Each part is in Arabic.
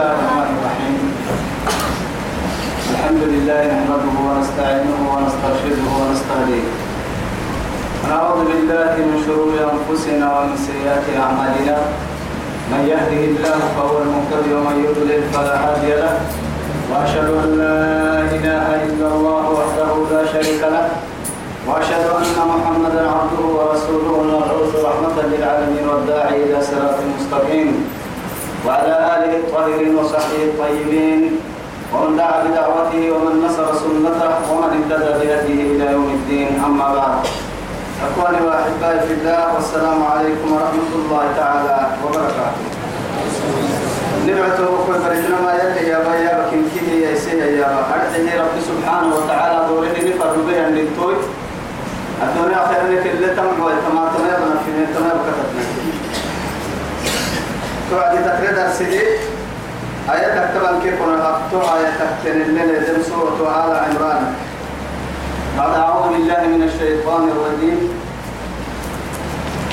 الرحمن الرحيم. الحمد لله نحمده ونستعينه ونسترشده ونستهديه. ونعوذ بالله من شرور أنفسنا ومن سيئات أعمالنا. من يهده الله فهو المهتدي ومن يضلل فلا هادي له. وأشهد أن لا إله إلا الله وحده لا شريك له. وأشهد أن محمدا عبده ورسوله المبعوث رحمه للعالمين والداعي إلى صراط مستقيم. وعلى آله الطاهرين وصحبه الطيبين ومن دعا بدعوته ومن نصر سنته ومن اهتدى بهديه إلى يوم الدين. أما بعد أخواني وأحبائي في الله والسلام عليكم ورحمة الله تعالى وبركاته. نبعته أخوة بريدنا ما يلي يا بايا بكين كيه يا سيه يا أرحيه رب سبحانه وتعالى دوره نفر بها النتوي الدنيا خير لك اللي تمر ويتما تمام في تمام كتبنا توعد تقريد السيدي آية تكتبا كيف ونغطوا آية تكتن الليل يزم سورة آل عمران. بعد أعوذ بالله من الشيطان الرجيم.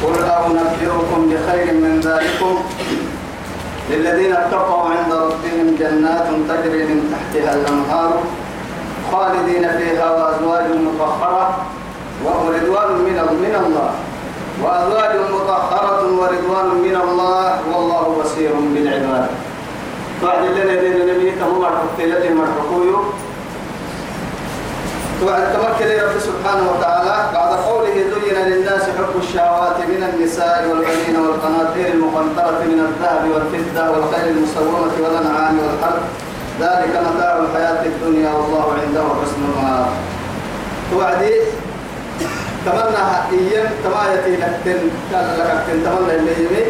قل أنبئكم بخير من ذلكم. للذين اتقوا عند ربهم جنات تجري من تحتها الأنهار خالدين فيها وأزواج مطهرة ورضوان من من الله. وأزواج مطهرة ورضوان من الله والله بصير بالعباد. بعد لنا دين النبي تمام مرحبتين مرحبويو توعد تمكن رب سبحانه وتعالى بعد قوله زين للناس حب الشهوات من النساء والبنين والقناطير المقنطرة من الذهب والفضة والخيل المسومة والأنعام والحرث. ذلك متاع الحياة الدنيا والله عنده حسن المآب. توعدي تمنى إيام تمايتي لكتن كان لكتن تمنى اللي يمي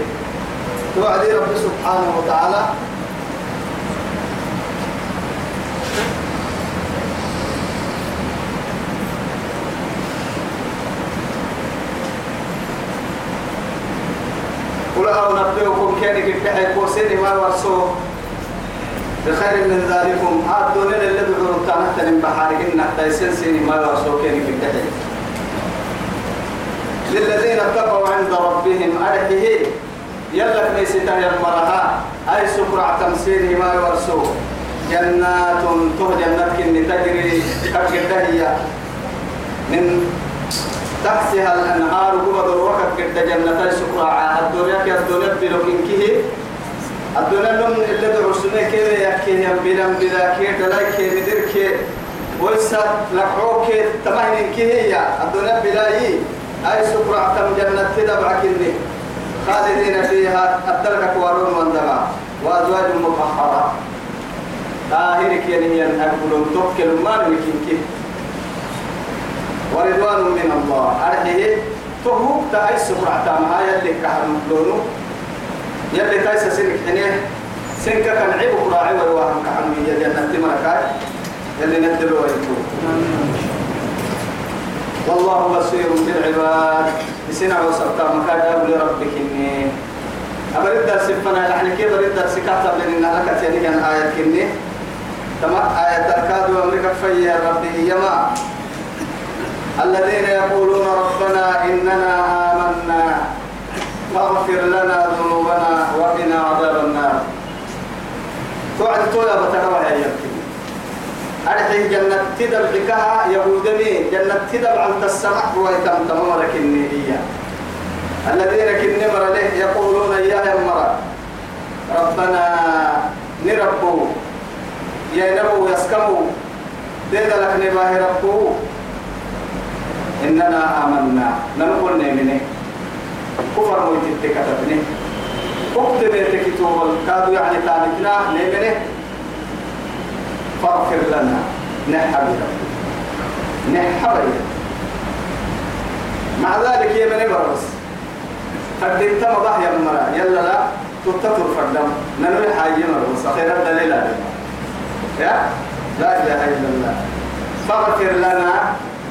توعدي رب سبحانه وتعالى. قل أنبئكم كان كفتحي كوسيني ما ورسوه بخير من ذلكم. عادوا لنا اللي بدون تانة بحارك إنك تيسن سيني ما ورسوه كان كفتحي للذين اتقوا عند ربهم. أرحه. يلك ميستا يمرها أي سكرع تمسيره ما يورسوه جنات ته جنات كن تجري كالجدهية من تحتها الأنهار قبض الوقت كد جنة. سكرع الدنيا كي الدنيا بلوكين كيه الدنيا لم اللي درسنا كده يكيه بلم بلا كيه دلاي كيه مدير كيه ويسا لقعوك تمهن كيه الدنيا بلاي أي سكرة تم جنة تدبع كني خالدين فيها الترك كوارون وندبع وأزواج مطهرة. طاهرك يعني ينهبون توكل ما نمكنك ورضوان من الله. أرحيه. تهوك تأي سكرة تامها يلي كحرم لونه يلي تايس سنك حنيه. سنك كان عيب راعي ويواهم كحرم يلي جنة تمركاي يلي ندلوا ويكون والله بصير بالعباد بسنع وسطا مكاد أبو لربك إني. أبرد درس فنا نحن كيف برد درس؟ كاتب لنا لك تاني كان آية كني. تما آية تركاد وأمريكا في ربي يما الذين يقولون ربنا إننا آمنا. فاغفر لنا ذنوبنا وقنا عذاب النار. توعد تولا بتكوى يا يمكن أرحي جنة تدب بكها يهودني جنة تدب عن السمح ويتم تمامرك النية الذين كن مر له يقولون يا مر. ربنا نربو يا نبو يسكمو. ديد لك نباه ربو. إننا آمنا. ننقل نيمني. كفر مويت كتبني اكتب تكتب كادوا يعني تانكنا نيمني. فاغفر لنا. نحب. نحب. مع ذلك يا بني برس قدمت مضح يا مرا. يلا لا تتطر فردم ننوي حاجة مرس خير الدليل يا؟ لا إله إلا الله. فاغفر لنا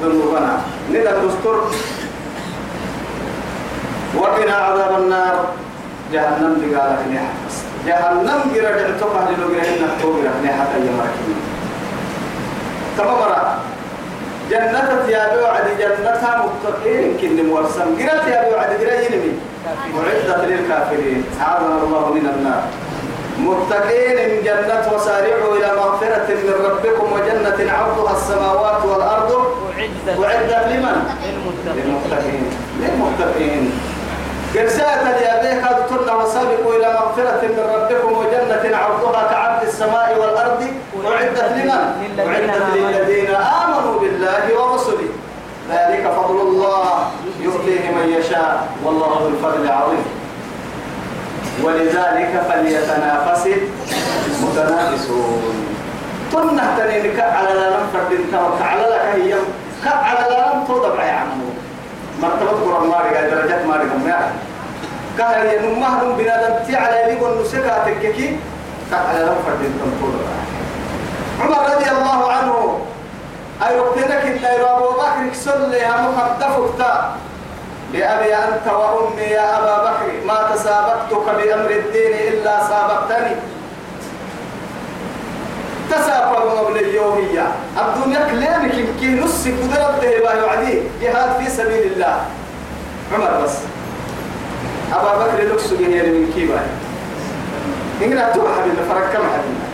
ذنوبنا. ندى دستور وقنا عذاب النار. جهنم بقالك نحفظ جهنم جرى دعتوك أهل لو جرى إنك توجرى نحتا يمركين تمامرا جنة يا بيو عدي جنة متقين كن مورسم. جرى يا بيو عدي جرى ينمي. معدة للكافرين. أعاذنا الله من النار. متقين جنة وسارعوا إلى مغفرة من ربكم وجنة عرضها السماوات والأرض. أعدت لمن؟ للمتقين. للمتقين. قرسات اليابيه قد كنا وسابقوا إلى مغفرة من ربكم وجنة عرضها كعرض السماء والأرض. أعدت لمن؟ أعدت للذين آمنوا بالله ورسله. ذلك فضل الله. يؤتيه من يشاء. والله ذو الفضل العظيم. ولذلك فليتنافس المتنافسون. تنه تنين على لا نفرد انت على لك هي على لا توضع يا عمو. مرتبة قرآن ماري درجات ماري هم يعني كهل ينمه نم بنادم تي على يلي والنسكة تككي. لا نفرد انت توضع عمر رضي الله عنه. أي وقتنا كنا يرى أبو بكر كسل لها مخدفك بأبي أنت وأمي يا أبا بكر. ما تسابقتك بأمر الدين إلا سابقتني. تسابق مبنى اليومية الدنيا كلامك يمكن نص قدرت به وعدي. جهاد في سبيل الله. عمر بس. أبا بكر لكس جهير من كيبا إننا تبع حبيبنا فرق كم حبيبنا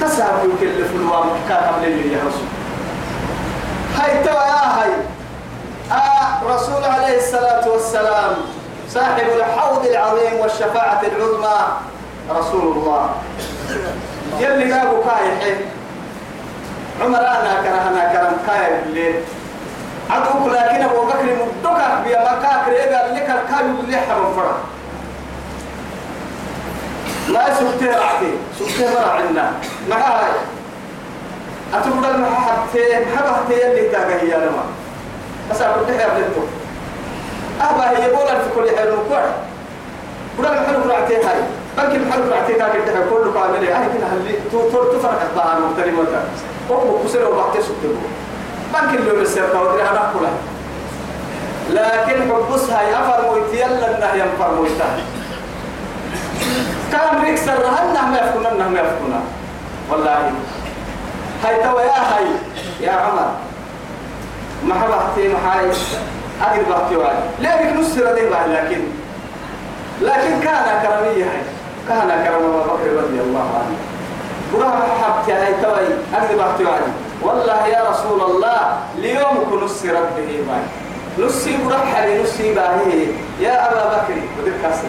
تسابق كل فلوام كاتب لي يا رسول هاي توا يا هاي. آه رسول عليه الصلاة والسلام صاحب الحوض العظيم والشفاعة العظمى رسول الله. يلي قابو كاي حين. عمر أنا كرهنا كرم كاي الليل. عدوك لكن أبو بكر مدوكا بيا مكاكر إذا لك الكاي اللي حرم فرق لا سبتي رعتي سبتي مرع عنا ما هاي. أتبقى المحبتين محبتين اللي تاقى هي لما لك يا بنتو أبا هي بولا في كل حال نقول بولا محل رعتي هاي. بنك محل رعتي هاي كده كل كامل هاي كده هل تو تو تفرق الطعام مختلف مكان هو كسر وبعتي سبتو بنك اللي بسير تودري أنا كلها لكن حبسها يفر مويتي يلا إنه ينفر مويتها. كان ريكسر هنه ما يفكنا؟ ما يفكنا. والله. هاي توا يا هاي يا عمر. ما حبحتي محاي أجل بحتي واي ليه بك نسر لكن لكن كان كرمية هاي. كان كرم أبو بكر رضي الله عنه. برا حبتي هاي توي أجل بحتي واي والله يا رسول الله اليوم كنسر به باي نسي برحل نسي باهي يا أبا بكر ودك كاسر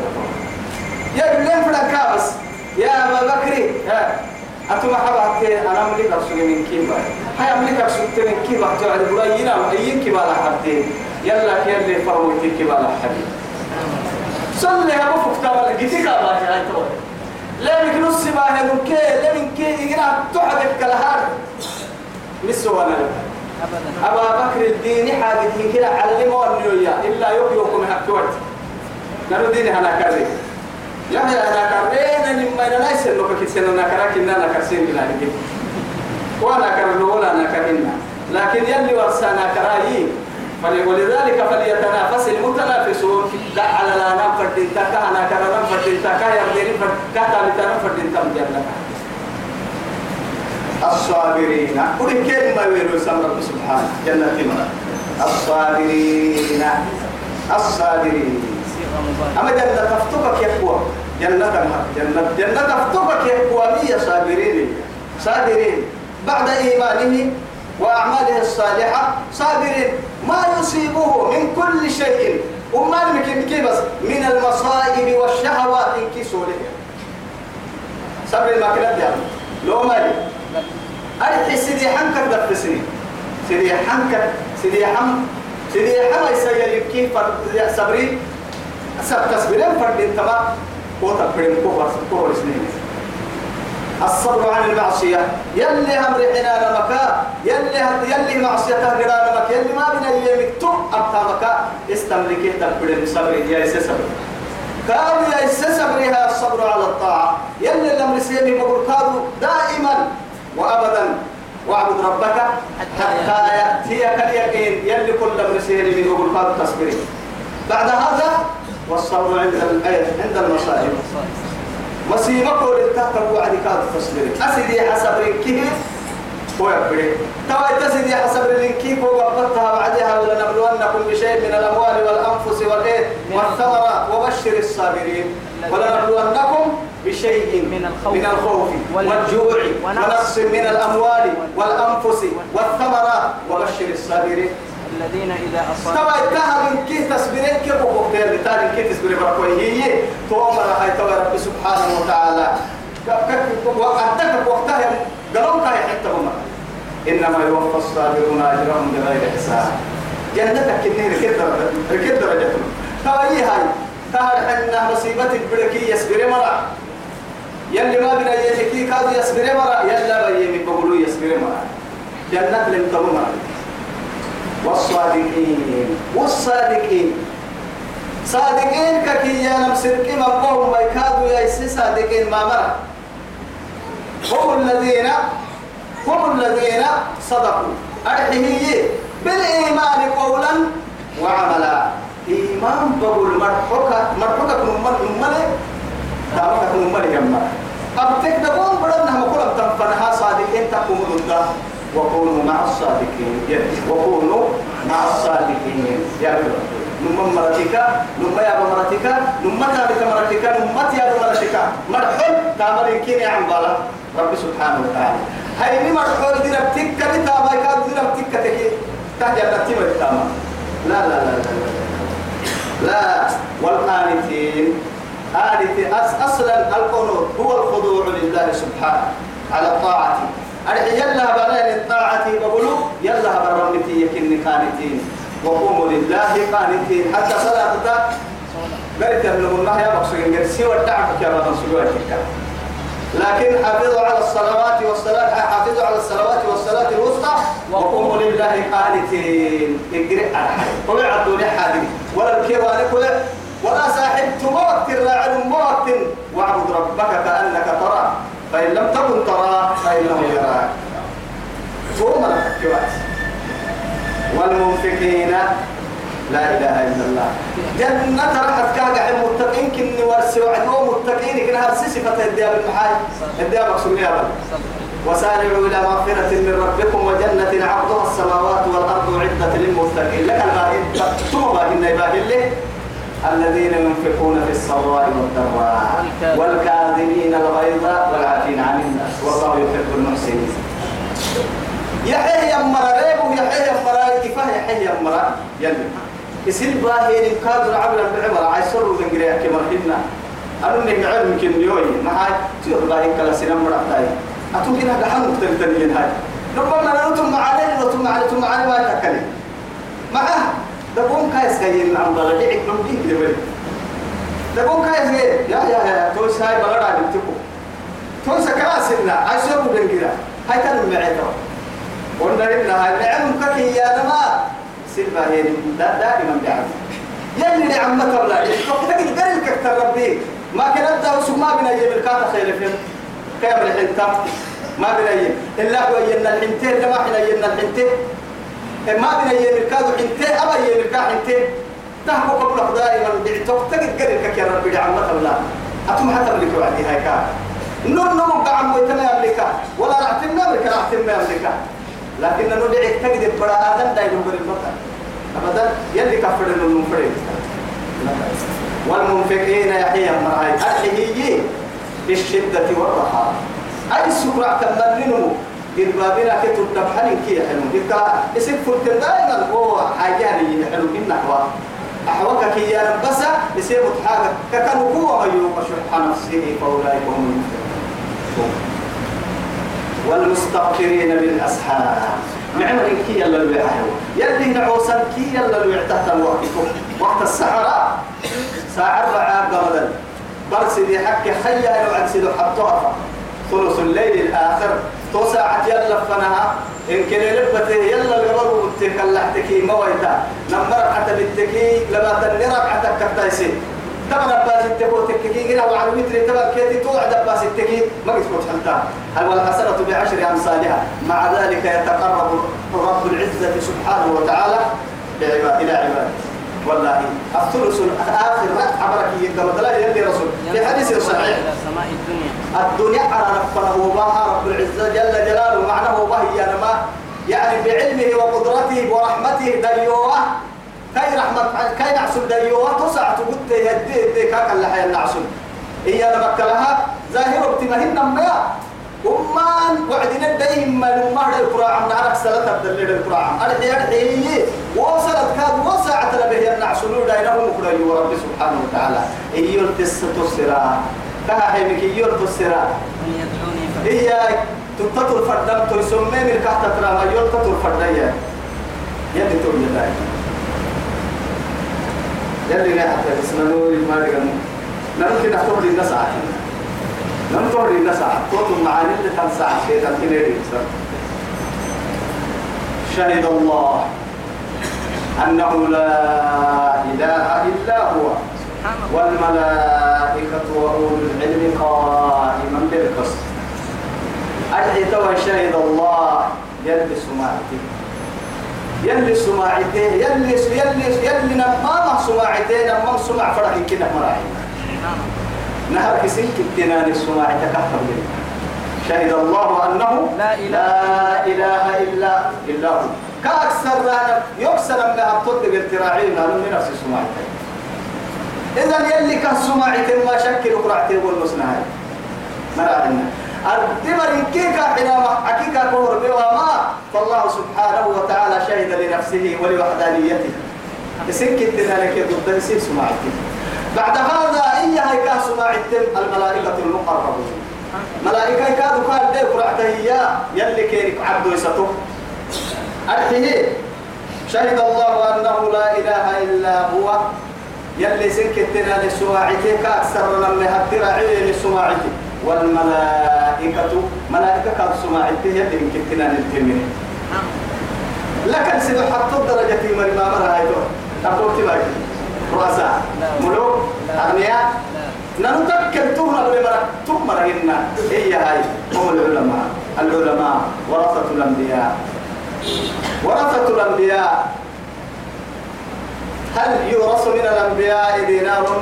يا بلين فلان كابس. يا أبا بكر أتوما حبا أنا ملك أرسل من كيما هاي ملك أرسل من كيما تعالى بقول ينا أيين كيما لحبتين. يلا كي اللي فروتي كيما لحبي. صلي أبو فكتا جيتي كابا هاي تو لا بك نص ما من كي يجينا تحدك كالهار مسوا أنا. أبا بكر الدين حاجة كده علموا النيويا إلا يحيوكم هكوت نرو ديني هنا كذي يا يا أنا كرينا لما أنا ليس إنه كتير أنا كراك إن أنا كرسين بلا نجي وأنا كرنا ولا أنا كرنا لكن يلي ورسانا كراي ولذلك فليتنافس المتنافسون. لا على لا نام فردين تكا أنا كرنا نام فردين تكا يردين فردين كتا لتنام فردين تم جنة الصابرين كل كلمة ويلو سمر سبحانه جنة مرة الصابرين الصابرين. أما جنة تفتقك يقوى جنة جنة جنة تفتقك يقوى مية صابرين. صابرين بعد إيمانه وأعماله الصالحة صابرين. ما يصيبه من كل شيء. وما يمكن بس؟ من المصائب والشهوات إن كسوله صبر كلا يعني لو مالي أريد سيدي حنكر دفسني سيدي حنكر سيدي حم سيدي حم يسير كيف صبري سب تصبرين فرد تما هو تبرين كفر كفر سنين. الصبر عن المعصية. يلي أمر حنا مكا يلي يلي معصية قرار مكا يلي ما بين اللي مكتوب أبتا مكا استملكي تبرين صبر يا إسا صبر. قالوا يا إسا صبرها الصبر على الطاعة. يلي سيمي مقول قالوا دائما وأبدا. واعبد ربك حتى يأتيك اليقين. يلي كل أمر سيمي مقول قالوا تصبرين بعد هذا والصبر عند عند المصائب. مصيبة قول تحت وعد كاد أسدي حسب ركيه هو يبري. توا تسدي حسب ركيه هو قبضتها بعدها ولنبلونكم بشيء من الأموال والأنفس والإيه والثمرات. وبشر الصابرين. ولنبلونكم بشيء من الخوف من الخوف والجوع ونقص من الأموال والأنفس والثمرات. وبشر الصابرين. الذين إذا أصابوا تبا اتها من كي تسبرين كي بقوم بير بتالي كي تسبرين بركوي هي تومر هاي تو رب سبحانه وتعالى. وقتك وقتها قالوا كاي حتى هما إنما يوفى الصابرون أجرهم بغير حساب. جنتك كني ركض ركض درجتهم تبا هي هاي. تهر حنا مصيبة البركي يسبرين مرة. يلي ما بنا يلي كادو يسبرين مرة يلا بيمي بقولوا يسبرين مرة. جنة لم تمر والصادقين. والصادقين. صادقين ككي يا نمسرك ما قوم ما يكادوا يا صادقين ما مرة. هم الذين هم الذين صدقوا. أرحيه بالإيمان قولا وعملا. إيمان بقول مرحوكة مرحوكة من من دامك من من يما أبتك دقون هم كلهم تنفنها صادقين تقوم ضده وكونوا مع الصادقين. وكونوا مع الصادقين. يا رب نم مرتك نم يا مرتك نم تابك مرتك نم يا مرتك. مرحب تامر يمكن يا عم رب سبحانه وتعالى. هاي ني مرحب دي ربتك كم تابك دي ربتك تكي تهجر ربتي مرتاما لا لا لا لا لا والقانتين قانت أصلا القنوت هو الخضوع لله سبحانه على الطاعة أرحي يلا بلين الطاعة بقولوا يلا برمتي يكن قانتين وقوموا لله قانتين. حتى صلاة قالت ابن الله يا بقصين قال سوى الدعم يا بابا سوى لكن حافظوا على الصلوات والصلاة حافظوا على الصلوات والصلاة الوسطى. وقوموا لله قانتين. اقرأ طلع عبدوا لحادي ولا الكيوان كل ولا صاحبت موقت الراعي موقت واعبد ربك كأنك ترى فإن لم تكن ترى فإنه يراك ثم الكواس والمنفقين لا إله إلا الله. جنة رحت كاقع المتقين كني ورسي وعدو متقين كنا هرسي صفة الدياب المحاي الدياب يا وسارعوا إلى مغفرة من ربكم وجنة عرضها السماوات والأرض عدة للمتقين. لك الباهي ثم باهي باهي الذين ينفقون في السراء والضراء والكاظمين الغيظ والعافين عن الناس. والله يحب المحسنين. يحيى يمرا ريبو يحيى يمرا كفاه يحيى يمرا يلي. يصير باهي كاد العمل بعمر عايسر وبنجري كما حنا أنا إنك علم يمكن يوي ما هاي. تيور باهي كلا سنم مرا تاي أتوم كنا دحن مختلفين هاي. ربما نتم معنا نتم معنا نتم معنا ما تكلم معه دبون كايس كاين عم بلدي عندهم دين دبل دبون كايس يا يا يا توس هاي بلد عم تكو توس كلاس لنا عشرة بنجرا هاي تنم معيتها قلنا لنا هاي نعم ككي يا نما سلبا هي دا دائما بيعرف. يلي نعم تبلا تقدر قريب كتر ربي ما كانت ده سما بنا يجيب الكاتا خير فين كامل الحنتم ما بنا يجيب إلا هو ينا الحنتين لما إحنا ينا الحنتين ما بين يمركاد حنتي أبا يمركا حنتي. تهبو قبل دائما بعتوك تجد قريبك يا ربي؟ لعمة الله أتم حتى ملك وعدي هاي كان نور نور قعم ويتنا يملكا ولا رحتنا يملكا رحتنا يملكا لكن ندعي تجد برا آدم دايما بالبطل أبدا يلي كفر المنفرد والمنفقين يحيى مرعي الحيي بالشدة والرخاء أي سكرة تمننه قد بابنا كتب دبحن كي حلو قد اسم فلت دائما هو حاجاني حلو من نحوه أحوك كي يا اسم حاجة ككانوا هو يوقع شح نفسه فأولئك هم المفلحون. والمستغفرين بالأسحار. معمر كي يلا اللي يلي نعوسا كي يلا اللي تحت الوقت وقت السحرة. ساعة رعاق غدا برسي حكي خيا لو عكسي حطوها. ثلث الليل الآخر. تو ساعة يلا فنها إن كان لبته يلا القبر وتك اللحتكي مويتا. نمر حتى بالتكي لما تنرب حتى كتايسي تبع باس التكو تككي كده وعلى متر تبع كيتي توعد باس التكي. ما قلت حتى هل والحسنة بعشر أمثالها. مع ذلك يتقرب رب العزة سبحانه وتعالى بعباد إلى عباده. والله الثلث الآخر عبرك يقام لا يلي رسول. في حديث صحيح. سماء الدنيا. الدنيا على ربنا باها رب العزة جل جلاله. معناه باهي يعني ما يعني بعلمه وقدرته ورحمته دليوه. كي رحمة كي نعسل دليوه. تسع تقول يدي يدي كاك اللي حي نعسل هي لبكلها ظاهر ابتماهن ما ومان وعدنا دايم ما المهد القراء عم نعرف سلطة الدليل القراء أرحي أرحي وصلت كاد وسعت لبه. النعسلو داينهم كريم رب سبحانه وتعالى. إيول تسطو السراء كها حيمك إيول يدعوني هي تتطر فردم. تسمى من كحت ترى يول تطر فردم يلي تقول الله يلي نحن اسمه نور ما رجعنا نمكن نحطه للناس عاكنا لم توري الناس توتم معاني اللي شهد الله أنه لا إله إلا هو والملائكة وأولو العلم قائما بالقسط أدعي توا شهد الله يلي سماعتي يلي سماعتي يلي يلي يلي نما سماعتي نما سمع فرحي كده مراحي نهر كسين كتنان السماع تكهر شهد الله أنه لا إله, لا إله إلا إلا هو. كأكثر يكسر من أبطل بالتراعين أنه من نفس السماع إذا يلي كالسماع ما شكل قرعتي والمسنهاي مرعنا الدمر كيكا حينما حكيكا كور بوما فالله سبحانه وتعالى شهد لنفسه ولوحدانيته. سكت لك ضد سماعتي بعد هذا إيا كاس ما الملائكة المقربون ملائكة كاد دي قرعته هي يلي كيرك عبد يسطو. أرحيه شهد الله أنه لا إله إلا هو. يلي سنكتنا لسواعته كأكثر من هترعي لسواعته والملائكة ملائكة كاد سماعته يلي سنكتنا للتمين لكن سيدو حطوا درجة في مرمى مرة هاي أقول تباكي رؤساء ملوك أغنياء ننتكل تهنا بمرك تمر هنا هي هاي هم العلماء العلماء ورثة الأنبياء ورثة الأنبياء هل يورث من الأنبياء دينار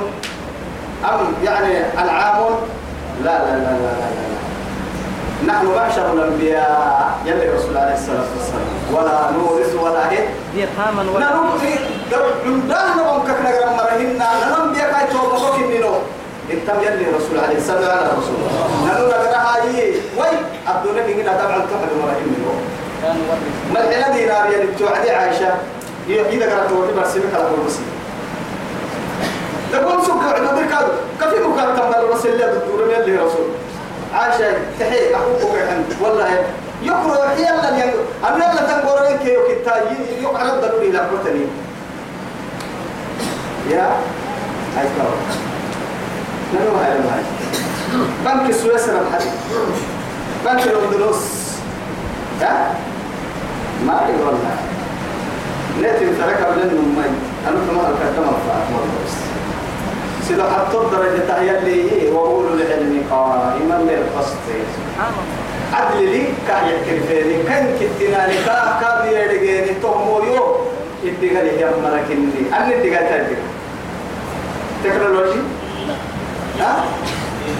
أم يعني أنعام لا لا لا لا لا, لا. نحن معشر الأنبياء. يلي رسول عليه الصلاة والسلام. ولا نورث ولا إيه؟ درهاما ولا نروح عندنا نقوم كنا جرام مرهنا ننام بيا كاي توبا بكين نينو انت يلي رسول عليه الصلاة على رسول ننو نقرأ هاي. وي عبدنا كنا تبع تحد مرهنا كان ورث ما الحين دينار يلي بتوعدي عائشة إذا قرأت ورد برسمك على كل بسيط تقول سوق عدو بركاد كفي مكان تمر رسول الله الدور يلي رسول. عائشة تحي أخوك عند والله يقرأ يلا يعني أنا يلا تنقرأ إنك يوك التاي يقرأ الضروري لا بروتني يا؟ هاي كاو نلو هاي هاي بنك سويسرا الحديث بنك الأندلس. ها؟ ما أدري والله. نأتي ترك قبل النوم أنا كمان الكلام فات والله سيدو حتى الدرجة هي اللي وأولو العلم قائما بالقسط سبحان الله. عدل لي كان يحكي فيني كان كتنا لي كا كا بيرجعني تهمو يو إديك لي يا ملكني أنا إديك تديك تكنولوجي؟ ها؟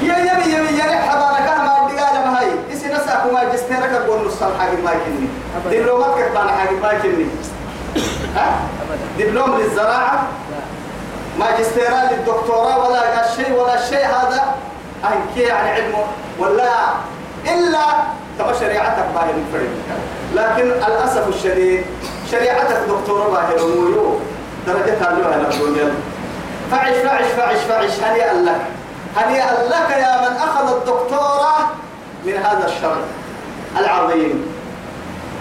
يا يا يا يا حبارك ما إديك على ما هي إسي نسأك ما جستيرك أقول نص الحاجة ما كني دبلومات كتبان حاجة ما كني ها؟ دبلوم للزراعة. ماجستيرا للدكتوراه ولا الشيء ولا الشيء هذا. أي يعني علمه. ولا إلا تبى شريعتك باهر الفريق لكن الأسف الشديد شريعتك دكتورة باهر ومولو درجتها له أنا الدنيا. فعش فعش فعش فعش. هنيئا لك. هنيئا لك يا من أخذ الدكتوراه من هذا الشرع العظيم.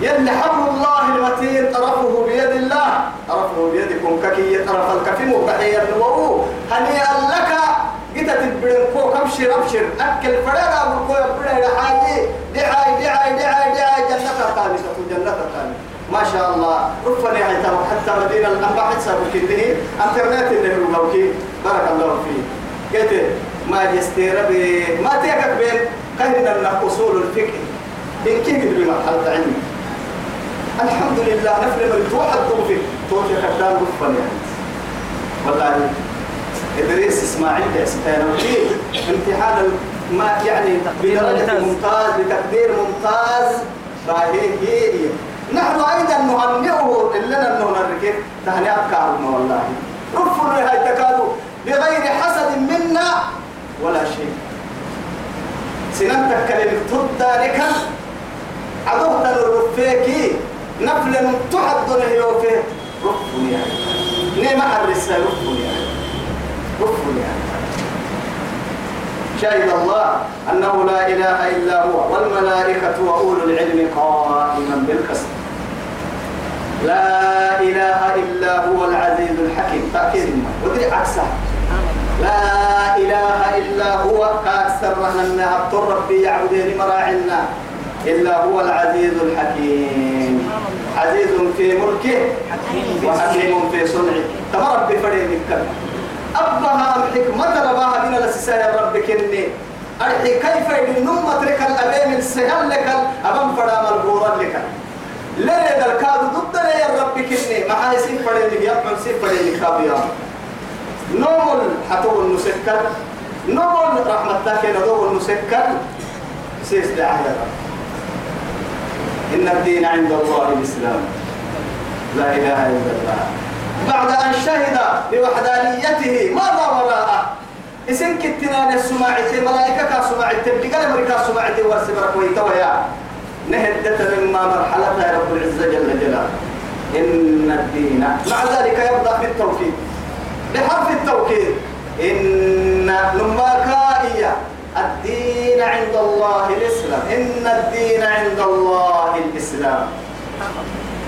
يلي حبل الله المتين طرفه بيد الله. طرفه بيدكم ككي طرف الكفيم وكحي النوو. هنيئا لك جيت تبرن كو كبشر أبشر. أكل فرقا وكو يبرن حاجي. دعاي دعاي دعاي دعاي جنة الخامسة جنة الخامسة ما شاء الله. رفني هاي حتى مدينة الأنباء حتى بكده إنترنت اللي هو موكي بارك الله فيه قلت ماجستير ما تيكك بين كهنا أصول الفقه. إن كيف بمرحلة علم الحمد لله نفل من توحد توفي توفي خدام رفني يعني. والله إدريس إسماعيل كأستاذ امتحان ما يعني بدرجة ممتاز. بتقدير ممتاز. فهي نحن أيضا نهنئه إلا أنه نركب تهنئة كارما والله. رفنا هاي تكادوا بغير حسد منا ولا شيء. سنان تكلم تدارك عدوه تنرفيكي نفل تحد نهيوكي رفني يعني نيما حرسها رفني يعني رفني يعني شهد الله أنه لا إله إلا هو والملائكة وأولو العلم قائما بالقسط. لا إله إلا هو العزيز الحكيم. تأكيد ودري عكسها. لا إله إلا هو. كأكثر رهنا أبطر ربي يعبدين مراعنا إلا هو العزيز الحكيم. عزيز في ملكه وحكيم في صنعه. تمرب بفريد الكلمة أبها الحكمة رباها من الأسساء ربك إني أرحي كيف ينم ترك الأبي من سهل لك أبم فرام البورا لك. ليه الكاد ضد يا ربك إني ما هي سيف فريد لك يبقى سيف فريد لك نوم حتو النسكر نوم رحمتك ندو النسكر سيس دعاية إن الدين عند الله الإسلام. لا إله إلا الله. بعد أن شهد بوحدانيته ماذا وراءه؟ إسن كتنا السماعة ملائكة كسماعة بقال مريكا سماعة ورسبرك ويتويا نهدت مما مرحلة يا رب العزة جل جلاله. إن الدين مع ذلك يبدأ بالتوكيد بحرف التوكيد إن نماكائية. الدين عند الله الإسلام. إن الدين عند الله الإسلام.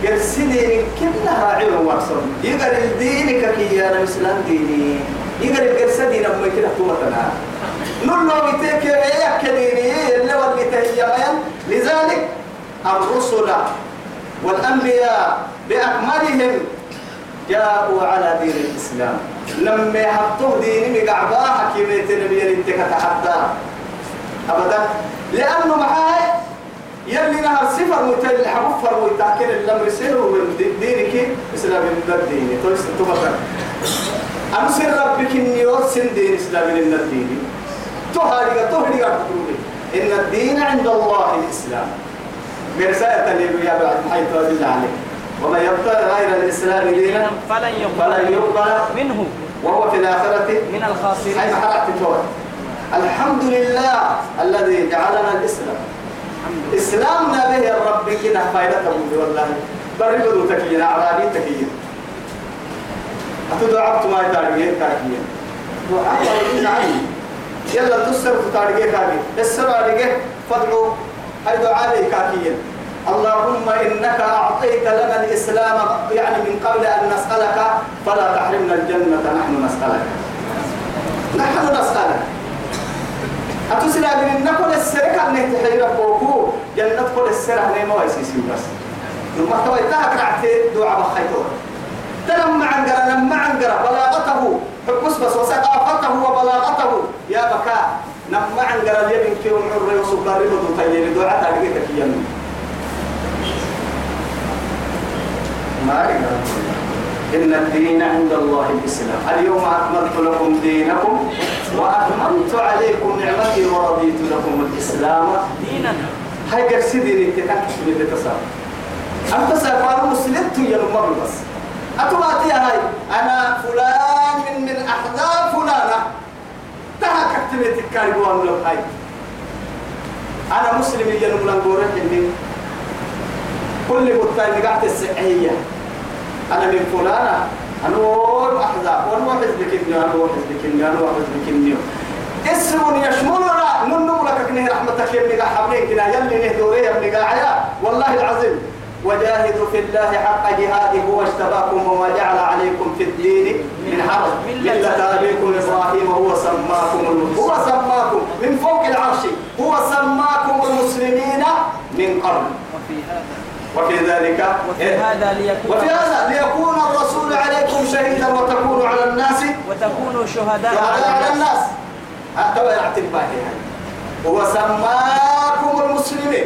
قرسدين كلها علم وقصر يقر الدين كي أنا إسلام ديني. يقر القرسدين أما كده تومتنا نلو بيتك يا كديني اللي ودي لذلك الرسل والأنبياء بأكملهم جاءوا على دين الإسلام. لما يحطوه ديني مقعبا حكيمة نبي انت كتحدى. أبدا. لأنه معاي يلي نهر سفر متل حبفر ويتاكل الأمر سيره من دينك إسلام من الدين. تويس تبقى أنا سر ربك النيور سن دين إسلام من الدين. تهاري تهاري إن الدين عند الله الإسلام برسالة اللي يا بعد حيث الله عليه ومن يبتغي غير الإسلام دينا فلن يقبل منه. وهو في الآخرة من الخاسرين. حيث حرقت الحمد لله الذي جعلنا الإسلام. إسلامنا به الرب كنا فائدته والله. بريدو تكينا عرابي تكينا. أتدعبت ما دعاء نعم يلا تسر تارجين كاكي السر عليك. فضلوا هاي دعاء كاكيين اللهم إنك أعطيت لنا الإسلام يعني من قبل أن نسألك فلا تحرمنا الجنة نحن نسألك. نحن نسألك. أتسلى من نقول السرقة أنك تحيي ربوكو جنة كل السرقة نيما ويسيسي بس. لما توي تهك رعتي دعاء بخيتور تلم عنقر لما عنقر بلاغته. حبس بس وثقافته وبلاغته. يا بكاء نما عنقر اليمين كيوم عري وسلطان ربضو تيلي دعاء تاريخك يمين ما إن الدين عند الله الإسلام. اليوم أكملت لكم دينكم وأتممت عليكم نعمتي ورضيت لكم الإسلام. دينا هاي قرسيدين انت تكتب اللي تصاب أنت سأفعل مسلمت يا المر بس. أتواتي هاي أنا فلان من من أحزاب فلانة. تها كتبت الكاربوان لو هاي. أنا مسلم يا الملانقورة إني كل متاي قاعد السعية أنا من فلانة أنا وول أحزاب وأنا حزبك إني أنا حزبك إني أنا حزبك إني. اسم يشملنا ننم لك كنه رحمتك ابن حبلين كنا يلي نهدوري يا ابن قاعدة والله العظيم. وجاهدوا في الله حق جهاده هو اجتباكم وما جعل عليكم في الدين من حرج. ملة أبيكم إبراهيم هو سماكم هو سماكم. من فوق العرش. هو سماكم المسلمين من قبل. وفي هذا وفي ذلك وفي؟ هذا ليكون وفي هذا ليكون الرسول عليكم شهيدا وتكونوا على الناس. وتكونوا شهداء على الناس. هذا يعتب باهي هو سماكم المسلمين.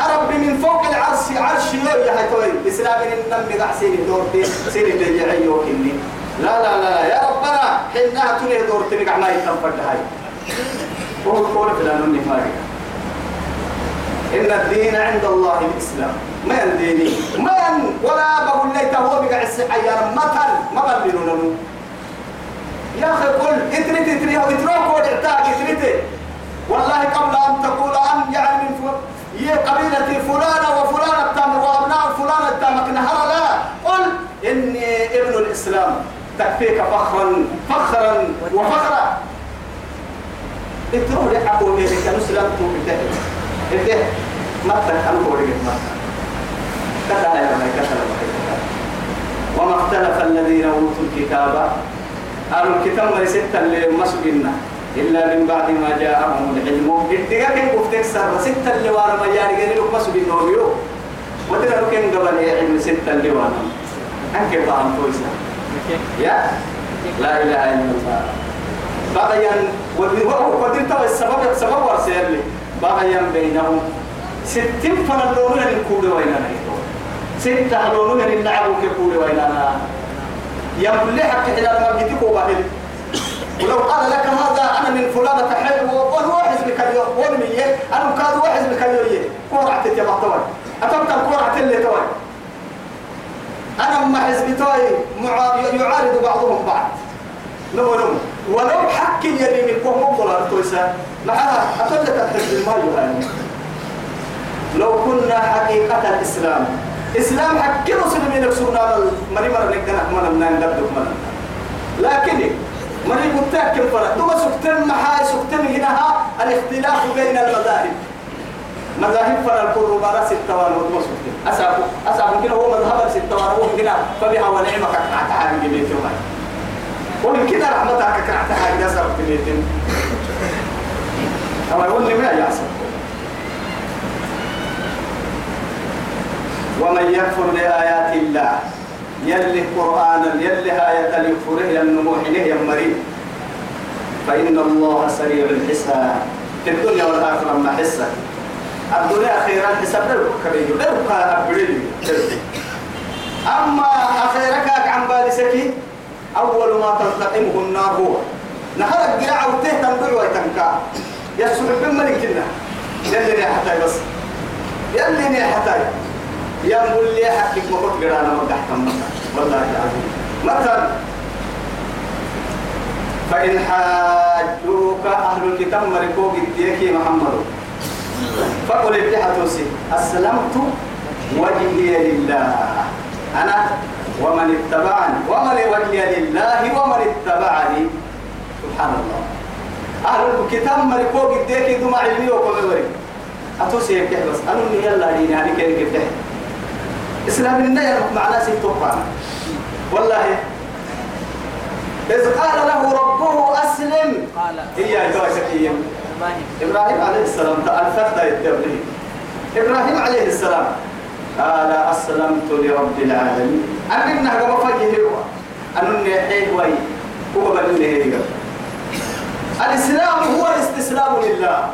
رب من فوق العرش عرش يا هاي توي اسلام النم قاعسين دور دي سيري تجعي وكني لا لا لا يا ربنا حنا تني دور تني ما يتنفد هاي. هو قول فلان النفاق إن الدين عند الله الإسلام. ما ينديني ما ولا بقول لك هو بقى السحيان مثل ما بللوا يا أخي قل اتريت إتري أو اتروك ودعتاك اتريت والله قبل أن تقول أن يعني من فل... هي قبيلة فلانة وفلانة التام وأبناء فلانة التام نهر لا. قل إني ابن الإسلام. تكفيك فخرا فخرا وفخرا. اتروك لحقوا لي كانوا سلامتوا بته إنت. ما تكلم قولي ما كتلا يا بني كتلا وما اختلف الذين أوتوا الكتاب أهل الكتاب ما ستة اللي مسجنا إلا من بعد ما جاءهم العلم. إدقا كن قفتك سر ستة اللي وأنا ما يعني قال لك مسجنا ويو وتنا لكن قبل علم ستة اللي وأنا. أنك فهم تويسا يا؟ لا إله إلا الله. بغيا وقدرت السبب السبب ورسل بغيا بينهم ستين فنلونها للكود ويننا ستة لونها للنعب ككود ويننا يملي حق إلى المرجتك وباهل ولو قال لك هذا أنا من فلانة حلو وهو حزبك اليوم ونمية أنا كاد واحد حزبك اليوم كورعة تتبع توي. أتبقى الكورعة اللي توي. أنا ما حزبي توي يعارض بعضهم بعض. نمو نمو. ولو حق يلي من كوم مقبل تويسا معها أتبقى الحزب ما يهاني لو كنا حقيقة الإسلام. إسلام حق مسلمين يكسرنا مري مرة نقدر من من نقدر من لكن مري متأكد فرق دوما سكتن محاي سكتن هنا الاختلاف بين المذاهب. مذاهب فرق كل مرة ستة وأنا ودوما سكتن. أسابه أسابه كنا هو مذهب ستة وأنا هو هنا فبها ونعمة كعت حاجة جميل يوم ومن كده رحمتك كعت حاجة سبب جميل أما يقول لي ما يحصل ومن يكفر بآيات الله يلي قرآنا يلي آية الكفره ينموح له يمري فإن الله سريع الحساب. في الدنيا والآخرة ما حسة. الدنيا أخيرا حساب. درك كبير درك أبريل. أما أخيرك عن بالسكي أول ما تلتقمه النار هو. نهار الجراع وته تنبع ويتنكا. يسوع بن ملكنا يلي حتى بس. يلي حتى يا مولي ما كنت قرانا تحت والله العظيم. مثلا فإن حاجوك أهل الكتاب مركوك الديك محمد. فقل اتحتوسي أسلمت وجهي لله. أنا ومن اتبعني ومن وجهي لله ومن اتبعني. سبحان الله أهل الكتاب مركوك الديك دوما علمي وكل وري. أتوسي بس. أنا يلا ديني هذه كيف يفتح إسلام النير معناه ستوقع والله إذ قال له ربه أسلم. قال. هي جواشكية إبراهيم إبراهيم. عليه السلام تألفت يتبلي إبراهيم عليه السلام. قال أسلمت لرب العالمين. أننا قبل فجه هو. أنني حيه وي هو هيك الإسلام هو الاستسلام لله.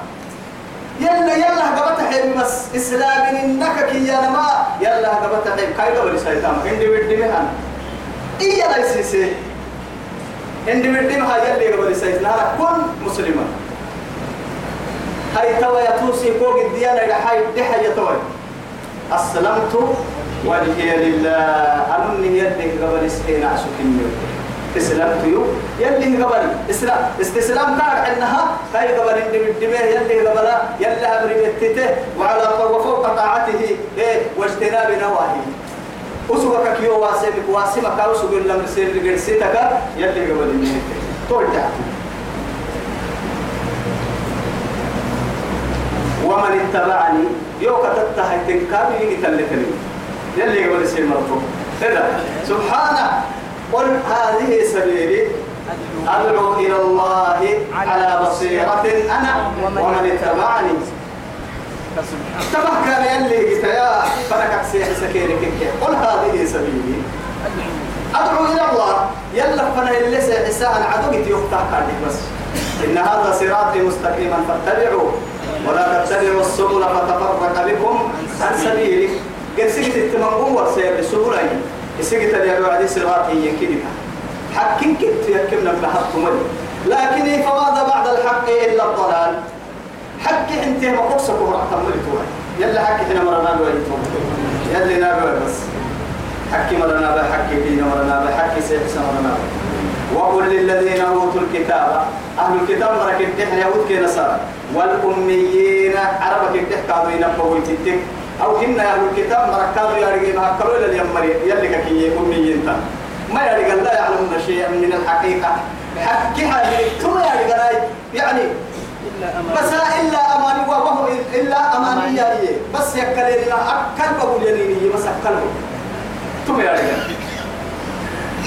يلا يلا قبت حيل بس إسلام إنك كي يا ما يلا قبت حيل كاي قبل شيطان. عندي بدي مهان. إيه لا يسيسي. عندي بدي مها يلا قبل أنا كن مسلما هاي توا يتوسي فوق الديانة هاي دي حاجة توا. أسلمت وجهي لله. أنني يدك قبل سحين عشوكين استسلمت يو يلي قبل. اسلام استسلام كان إنها هاي قبل ان بالدمه يلي قبل يلا أمر بتته وعلى وفوق طاعته. إيه؟ واجتناب نواهيه. أسوك كيو واسمك واسمك أسوك لما سير لقرسيتك يلي قبل ان ترجع ومن اتبعني. يو كتبت هاي تنكابي. يتلفني يلي قبل سير مرفوع. سبحانه. قل هذه سبيلي أدعو إلى الله على بصيرة أنا ومن اتبعني. تبع كان يلي قلت يا فركك سيح سكينك قل هذه سبيلي. أدعو إلى الله. يلا فنا اللي سيحسان عدوك يفتح كاردك بس. إن هذا صراطي مستقيما فاتبعوا ولا تتبعوا السبل فتفرق بكم عن سبيلي. قد سكت التمنقوم ورسير السبل يسقط اليابي وعدي صراطي ينكدك حكين كنت يكمنا بحق ملي. لكن فماذا بعد الحق إلا الضلال. حق أنت ما قصك ورحت ملي يلا حق هنا مرنا بويتو يلا نابي بس. حق مرنا بحق دين مرنا بحق سيحس مرنا وقل للذين أوتوا الكتاب. أهل الكتاب مرك الدحن يهود كي نصارى. والأميين عربك الدحن كانوا ينبهوا يتتك أو هن أهل الكتاب مرك كانوا يرجعون هكذا إلى اليمري يلي كي أميين تان ما يرجع لا يعلمون شيئا من الحقيقة. حكيها ثم يرجع يعني بس إلا أماني وهو إلا أماني يا بس يكلمنا أكل بقول ينيني بس أكل ثم يرجع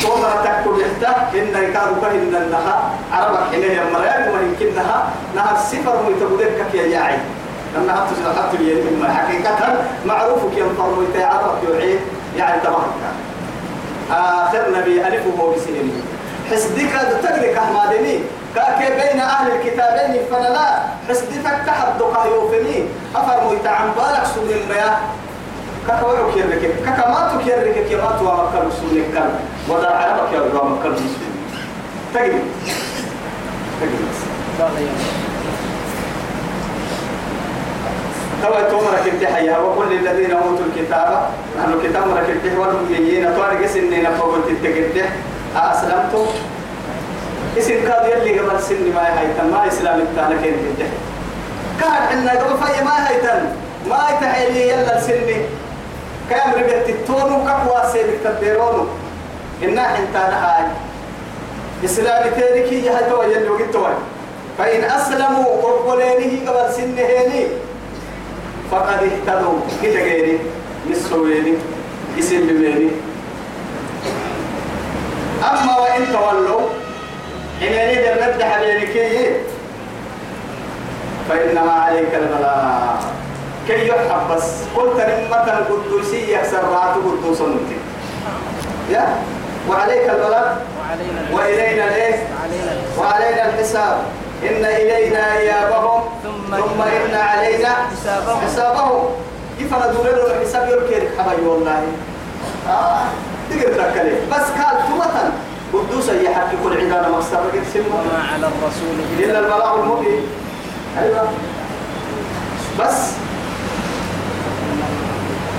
ثم تكتب يحتاج إن يكاد كهن النها عربك حين هي مريم ويمكنها نها السفر ويتبدك يا ياعي لما حط حط اليمين حقيقة معروف كي ينطر ويتعرف يعيد يعني تبارك آخر نبي ألف وهو بسنين حسدك تقلك أحمدني. كاكي بين أهل الكتابين فلا حسدك تحدق يوفني. أفرمو يتعن بالك سن المياه كاكوارو كيرك كاكاماتو كيرك كيماتو ومكر سن الكل ودار عربك يا مكر سن تقلي تقلي توا تومرك التحية وقل للذين أوتوا الكتاب نحن الكتاب مرك التحية والمجيين طارق سنين فوق التكتح أسلمتم؟ اسم كاد يلي قبل سن ما هيتن ما إسلام التانا كين التحية كاد إن قبل في ما هيتن ما يتحيلي يلا سني. كام رجعت التونو كقوا سيبك تديرونو إنا هاي إسلام تاريخي يهتوا يلي وقتوا فإن أسلموا قبلينه قبل سن هيني. فقد اهتدوا. كده غيري نسويني اسم بيني أما وإن تولوا إن يريد الرد حبيبك فإنما عليك البلاء كي يحب بس. قلت نمة القدوسية سرعت قدوس نمتي يا؟ وعليك البلاء وعلينا وإلينا ليه علينا وعلينا الحساب. إن إلينا إيابهم ثم ثم إن علينا حسابهم. حسابهم. كيف أنا دور له الحساب يركي حبايبي والله. آه تقدر تركلي بس قال قدوس كل عندنا مقصر قد سمه وما على الرسول إلا. البلاغ المبين. أيوة. بس.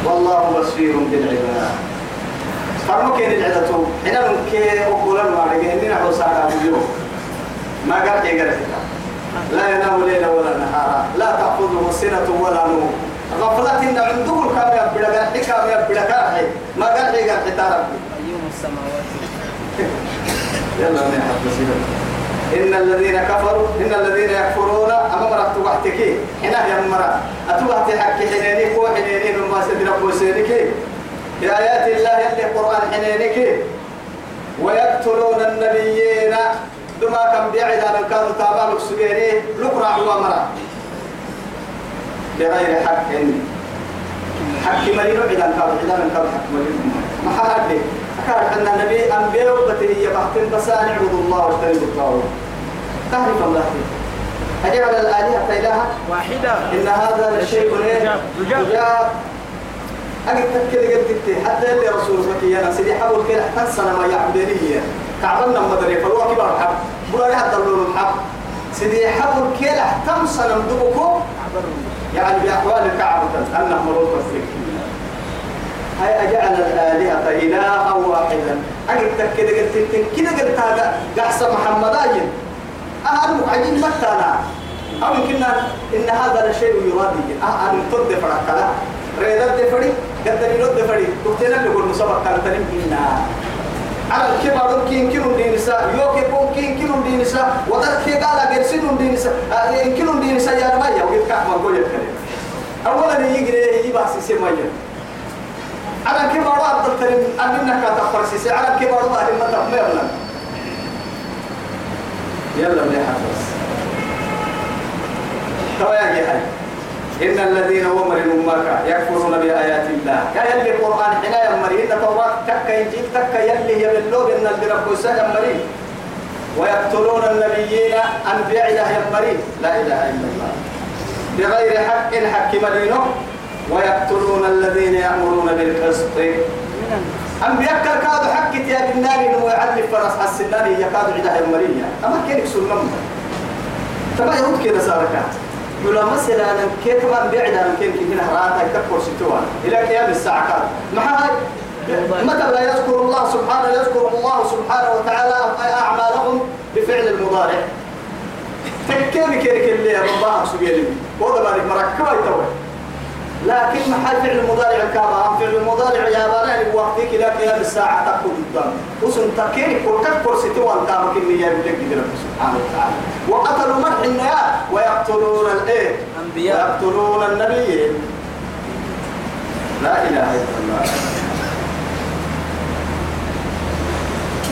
والله بصير بالعباد فرمك إن العدتو حين نمكي أقول المعرقة إننا حوصا على اليوم. ما قال إيه قال لا ينام ليلا ولا نهارا لا تأخذه سنة ولا نوم. غفلة إن عنده الكام يبدأ قال حكام يبدأ قال ما قال إيه قال حتى ربي. قيوم السماوات. يلا نحن بسيطة إن الذين كفروا إن الذين يكفرون أما مرت وحدك هنا يا مرة أتوحت حق حنينك وحنينين وما سدرك وسينك بآيات الله اللي قرآن حنينك ويقتلون النبيين. دما كان بيعد عن كانوا تابعوا سجيني لقرع ومرة بغير حق حق مليون عدان كانوا عدان كانوا حق مليون ما حد كان أن النبي أنبياء وبتهي بحث بس أن اعبدوا الله واجتنبوا الطاغوت. تعرف الله أجعل الآلهة إلها واحدة. إن هذا لشيء إيه؟ عجاب. أجد كده قلت حتى اللي رسول مكي أنا سيدي حول كده حتى ما يعبدني كعبنا مدري فلو كبار حب. بلا حتى اللون الحب. سيدي حول كده حتى سنة مدبكو يعني بأحوال الكعبة أنه مروض الفكر. هاي أجعل الآلهة إلها واحدا. أجد كده قلت كده قلت هذا قحصة محمدين أهم عجين مكتنا أو يمكن إن هذا لشيء يرادي. أهم تد فرقلا ريدر دفري قدر يرد دفري. قلتنا اللي قلنا سبق كان تنم على الكبار كين كيلو دين نساء يوكي بون كين كيلو دين نساء وذلك كي قال قرسين دين نساء إن كيلو دين نساء يا رمايا وقلت كعب ما قول يتكلم أولا يجري يبقى سيسمية على كبار أفضل ترين أنك تفر سيسي على كبار أهل ما تفمر يلا بدي حفظ توا يا جهل إن الذين ومر أمك يكفرون بآيات الله. يا يلي القرآن حنا يمري إن توراة تكا إنجيل تكا يلي يبلوغ إن الدرب يمري ويقتلون النبيين أنبياء الله يمري لا إله إلا الله. بغير حق حق مرينه ويقتلون الذين يأمرون بالقسط. أنبياء كادوا حق يا بالنار إنه يعلي فرس السنان يكاد عدها يمرية أما كيف سنة تبا يهود كده يقول مثلا أنا كيف ما بعد أنا كيف كده راتا يكفر ستوان. إلى قيام الساعة كاد ما هاي متى لا يذكر الله سبحانه؟ يذكر الله سبحانه وتعالى أعمالهم بفعل المضارع. تكيني كيرك اللي ربها سبيلي. وهذا بالك مركبة يتوه. لكن ما حال فعل المضارع كما فعل المضارع يا بارع وقتك لا قيام الساعة تكون قدام وسن تكيني كل كبر تامك اللي يبدك رب سبحانه وتعالى وقتلوا من النيات ويقتلون الايه ويقتلون النبيين. لا إله إلا الله.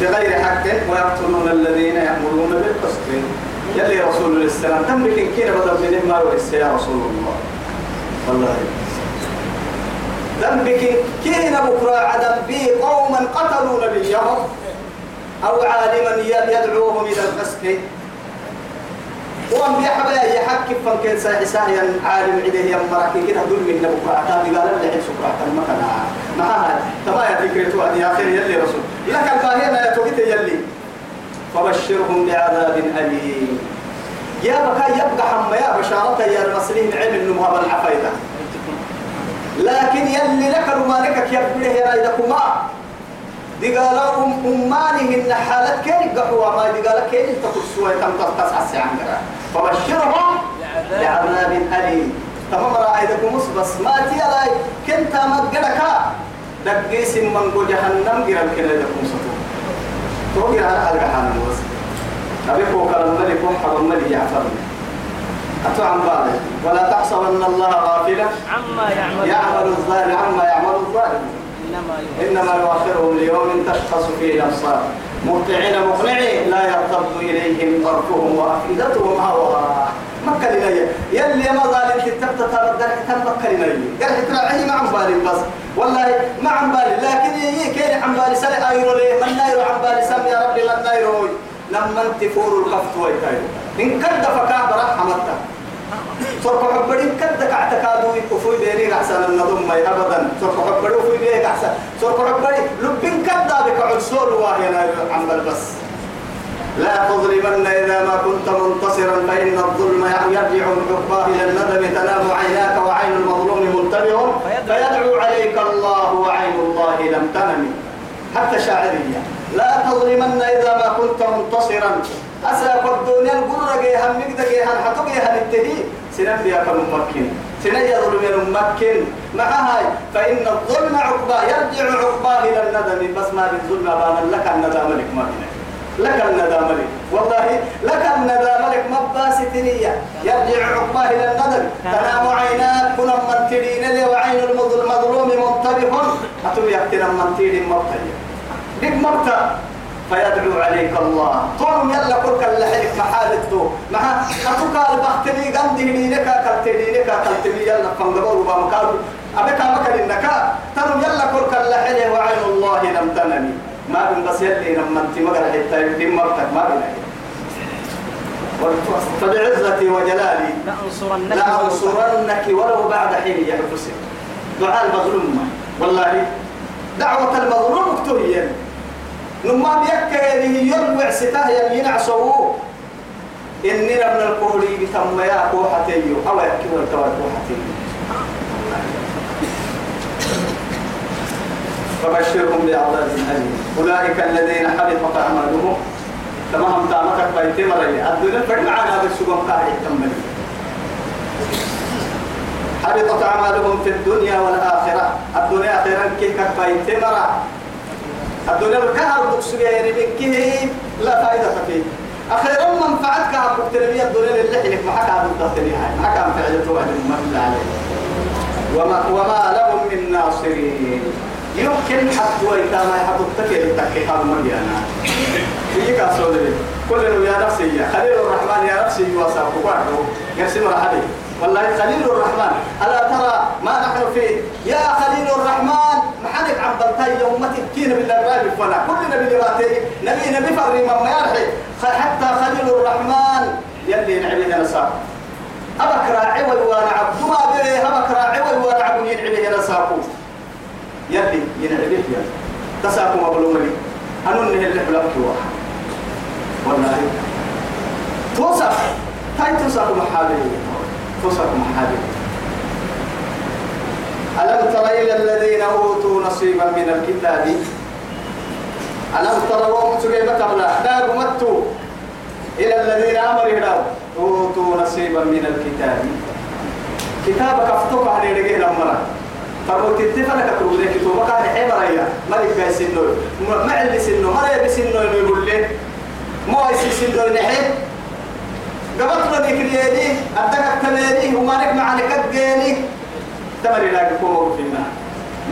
بغير حق ويقتلون الذين يأمرون بالقسط. يلي رسول الله السلام تملك كينا بدل من ما يا رسول الله. والله. ذنبك كينا بكرة عدم بي قوما قتلوا نبيهم أو عالما يدعوهم إلى الفسق. وان بيحبا يحكي ساحي ساحي عالم عده يا مراكي كده دول من نبوك عتابي قال اللي حين سكرة المكان ما هاي تما يا فكرة وعد يا خير يلي رسول. لك الباهينا يا توقيت يلي. فبشرهم بعذاب أليم. يا بكا يبقى حما يا بشارة يا المسلمين علم النمها بالعفايدة لكن يلي لك رمانك يبقى يا رايدكما أم أمانهن حالة كيف قحوا ما دي قالوا كيف تقول سوى تم تتصع السعان فبشرهم بعذاب أليم. تمام رأيتكم بس ما تيلاي كنت مدقلك دقيس من جهنم قرم كلا لكم تو قرم على الجهنم بس أبي فوق الملك وحب الملك يعفر أتو عن بالي ولا تحسبن الله غافلا عما يعمل يعمل الظالم عما يعمل الظالم. إنما يؤخر إنما يؤخرهم ليوم تشخص فيه الأبصار. مهطعين مقنعين لا يرتد إليهم طرفهم وأفئدتهم هواء مكة لنا يلي ما ظالم تتبت تردد تم مكة لنا قرح تراعيه ما عم بالي بس. والله ما عم بالي. لكن يي كين عم بالي؟ سنة أيرو ليه؟ من نايرو عم بالي؟ سم يا ربي من نايرو لما انت فور القفط ويتايرو إن كد فكاه برا حمدته صرف حبرين كدك اعتقادوا وفوي بيني أحسن النظم ما أبدا. صرف حبرين وفوي بيني أحسن صرف حبرين لبين كدا بك عسول واهي عمل بس لا تظلمن إذا ما كنت منتصرا فإن الظلم يرجع عقباه إلى الندم. تنام عيناك وعين المظلوم منتبه فيدعو عليك الله وعين الله لم تنم. حتى شاعرية. لا تظلمن إذا ما كنت منتصرا. أسا الدنيا القرى جيها مقدة جيها الحطو جيها التهي سنن بيا كممكن سنن يظلم ممكن مع فإن الظلم عقباه. يرجع عقباه إلى الندم. بس ما بالظلم بان لك الندم لك ما بينك لك الندم لك. والله لك الندم لك مباستنية يرجع عقباه إلى الندم. تنام عيناك. كنا من لي وعين المظلوم منتبه. أتم يكتنا من ترين مرتبه مرتب فيدعو عليك الله. طول يلا كل كل حلك محالته مع أتوقع البختني قندي لينك كالتني لك كالتني يلا فنقبل وبمكار أبيك مكر إنك تنم يلا كل كل حلك وعين الله لم تنمي. ما بين بس يلي لما انت مقر حتى يتم مرتك ما بين فبعزتي وجلالي لأنصرنك لأنصرنك ولو بعد. حين يحفظك دعاء المظلوم. والله دعوة المظلوم اكتبين نما بيكا يلي يروع ستاه يلي ينعسوه إننا من القولي بتم يا كوحتي. أو يكي والتوى كوحتي. فبشرهم بعذاب أليم. أولئك الذين حبطت أعمالهم. كما هم تعمتك بيت مريم. الدنيا فجمعنا بالسجن قاعد تمني حبطت أعمالهم في الدنيا والآخرة. الدنيا أخيرا كيف بيت مرة. الدنيا الكهر بكسوية يعني بكيه لا فائدة فيه. أخيرا منفعتك أبوك تنمية الدنيا اللي حلك معك عبد الدهتني هاي. معك عم فعلته وعد المهل عليه وما, وما لهم من ناصرين. يمكن حتى ويتاما يحطوا التكي للتكي هذا مريانا يجيك أصول كل يا نفسي. يا خليل الرحمن يا نفسي وصاحبه وعده يرسم رحمه والله خليل الرحمن. ألا ترى ما نحن فيه؟ يا خليل الرحمن. محنك عم بلتاي يومتي كين بالله فنا كل نبي لباتي نبي نبي فري ما يرحي. حتى خليل الرحمن. يلي نعبيه نساق. أبك راعي وأنا عبد ما به أبك راعي وأنا عبد ينعبيه نساقو يلي ينعبيه يلي تساقو مبلوم لي. أنو اللي اللي بلبك والله. توصف هاي توصف محابي. توصف محابي. ألم تر إلى الذين أوتوا نصيبا من الكتاب؟ ألم تر سجيبة قبل لا قمتوا إلى الذين أمروا أوتوا نصيبا من الكتاب. كتابك أفتوك عن يدقين أمرا تتفا لك تقول لك. كتابك عن حمر يا. ملك جاي سنو. ما اللي سنو. ما يبي سنو يقول لي. مو يسي سنو نحي قبطنا ذكريني أدك التميني وما نجمع لك الجيني تمر لا يكون فينا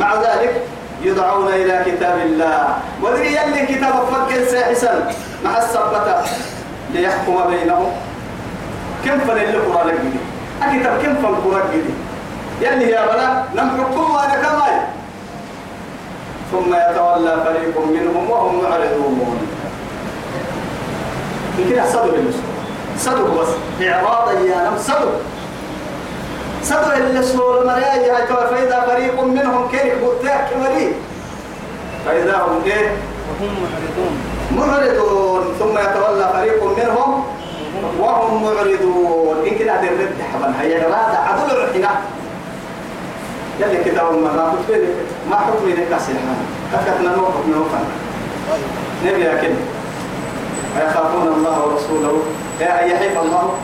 مع ذلك يدعون إلى كتاب الله. ودري يلي كتاب فكر ساحسا مع السبتة ليحكم بينهم. كم فن اللي قرآن جدي أكتب كم فن قرآن جدي يلي يا بلا نم حكم وأنا كماي ثم يتولى فريق منهم وهم معرضون. يمكن أحسدوا بالنسبة صدق بس. إعراضا يا نم صدق. صدق اللي سول مريا فإذا فريق منهم كيف بتاك مريء فإذا هم إيه وهم معرضون. معرضون. ثم يتولى فريق منهم وهم معرضون. إن كده هذه الرد حبا هي هذا عدل الحنا يلي كتاب ما ما حكم لك سلحان تكتنا نوقف نوقف نبي لكن يخافون الله ورسوله. يا يحيف الله.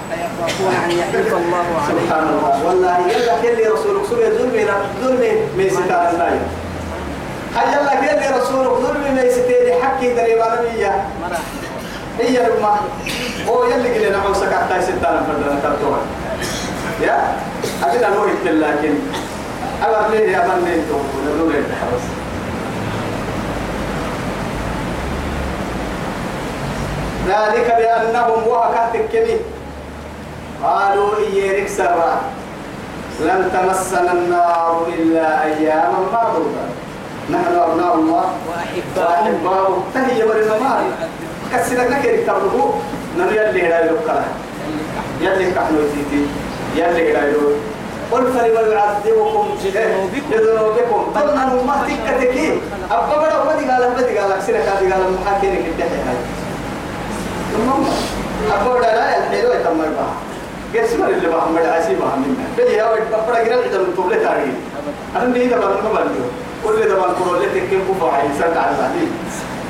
أن يحيف الله سبحان الله والله يلا كل رسولك. سورة ظلم ظلم الله هيا الله كل رسولك. ظلم ميستان حكي دريبان مية. هي لما هو يلي قلنا نعم سكعت تاي ستان فردنا كرتوها يا؟ أبدا نوهد لكن أبر ليه من ليه تقول نقول ذلك بأنهم وهكاتك كمي قالوا إيرك سرا لن تمسنا النار إلا أياما معدودة. نحن أبناء الله. وأحباؤه. تهي ورنا مال كسرك لك يكتبه نن يلي هنا يلقى يلي كحلو تيتي يلي هنا يلقى قل فلما يعذبكم بذنوبكم. ظنا ما تكتكي. أبا بڑا بدي قال بدي قال أكسرك هذه قال محاكينك الدحي هاي المهم أقول لا الحلو يتم بها قسم اللي بها من عسي بها منا بيجي يا ولد بقرا جرا إذا من طول تاريخ أنا دي بقى ما بلدو كل كل اللي تكين كوفا سنت على بعدين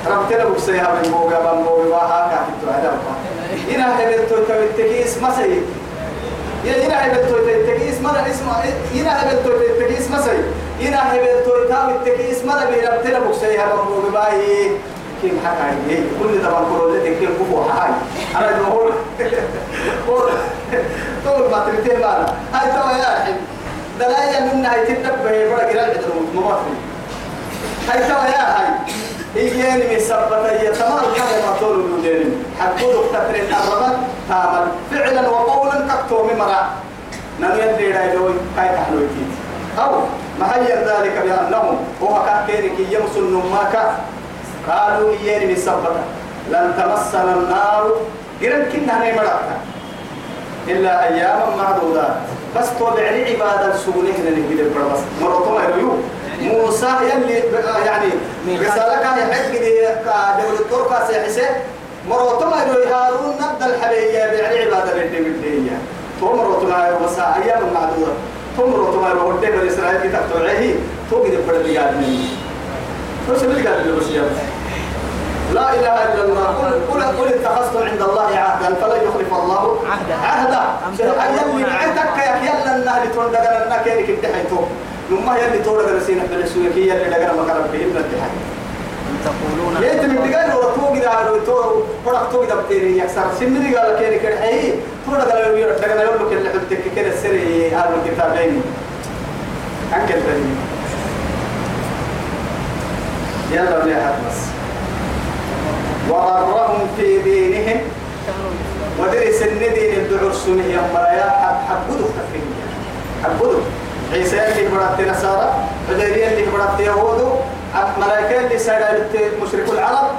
ربنا بسيها من بوجا من بوجا وها كاتب هذا بقى هنا هبل تو تكيس ما سي يا هنا هبل تو تكيس ما اسم هنا هبل تو تكيس ما سي هنا هبل تو تاو تكيس ما ده ربنا بسيها من بوجا كيف حكى عليه كل ده بقول لك كيف كفو هاي أنا بقول قول قول ما تبتيه مالا هاي توا يا أخي دلايا منا هاي تتبه بڑا جرال عدل ما في هاي توا يا هاي إيجاني من سبتة هي تمام ما طول الودين حقود تكرين الرمل تامل فعلا وقولا كتو ممرا. نن يدري رايدوي كاي تحلوي أو هي ذلك بأنهم هو كاكيرك يمسن نماك. قالوا إياني من سبتة لن تمسنا النار. قرن كنا نمرأة إلا أياما معدودات بس توبعني عبادة سونه نجد البربس مرتما يريو موسى يلي يعني رسالة كان يحق دي دولة الطرقة سيحسي مرتما يريو هارون نبدأ الحبية يعني عبادة للدمدية تو مرتما يريو بس أيام معدودة. تو مرتما يريو ودي بالإسرائيل كتاب توعيه. تو قد البرد قاعد مني تو سبيل قاعد بس يا لا إله إلا الله. قل قل اتخذتم عند الله عهدا فلا يخلف الله عهدا. عهدا. اللي عندك يا يلا النهر تقول دقنا النهر كينك انتحيتو لما يلي تقول دقنا سينا بالسوية كي يلي دقنا مكرم به ابن انتحي أم تقولون ليه تمي دقنا لو تو كده على تو فرق تو كده بتيري يكسر. سمري قال كينك الحي تو دقنا دقنا يقول لك اللي حدك كده سري هذا الكتابين أنكل بني يلا بلي بس. وغرهم في دينهم. ودرس الندين الدعور سنه يا مرايا حبدوا تفكير حبدوا عيسى اللي برات نصارى عزيرية اللي برات يهود ملائكة اللي سادة مشرك العرب.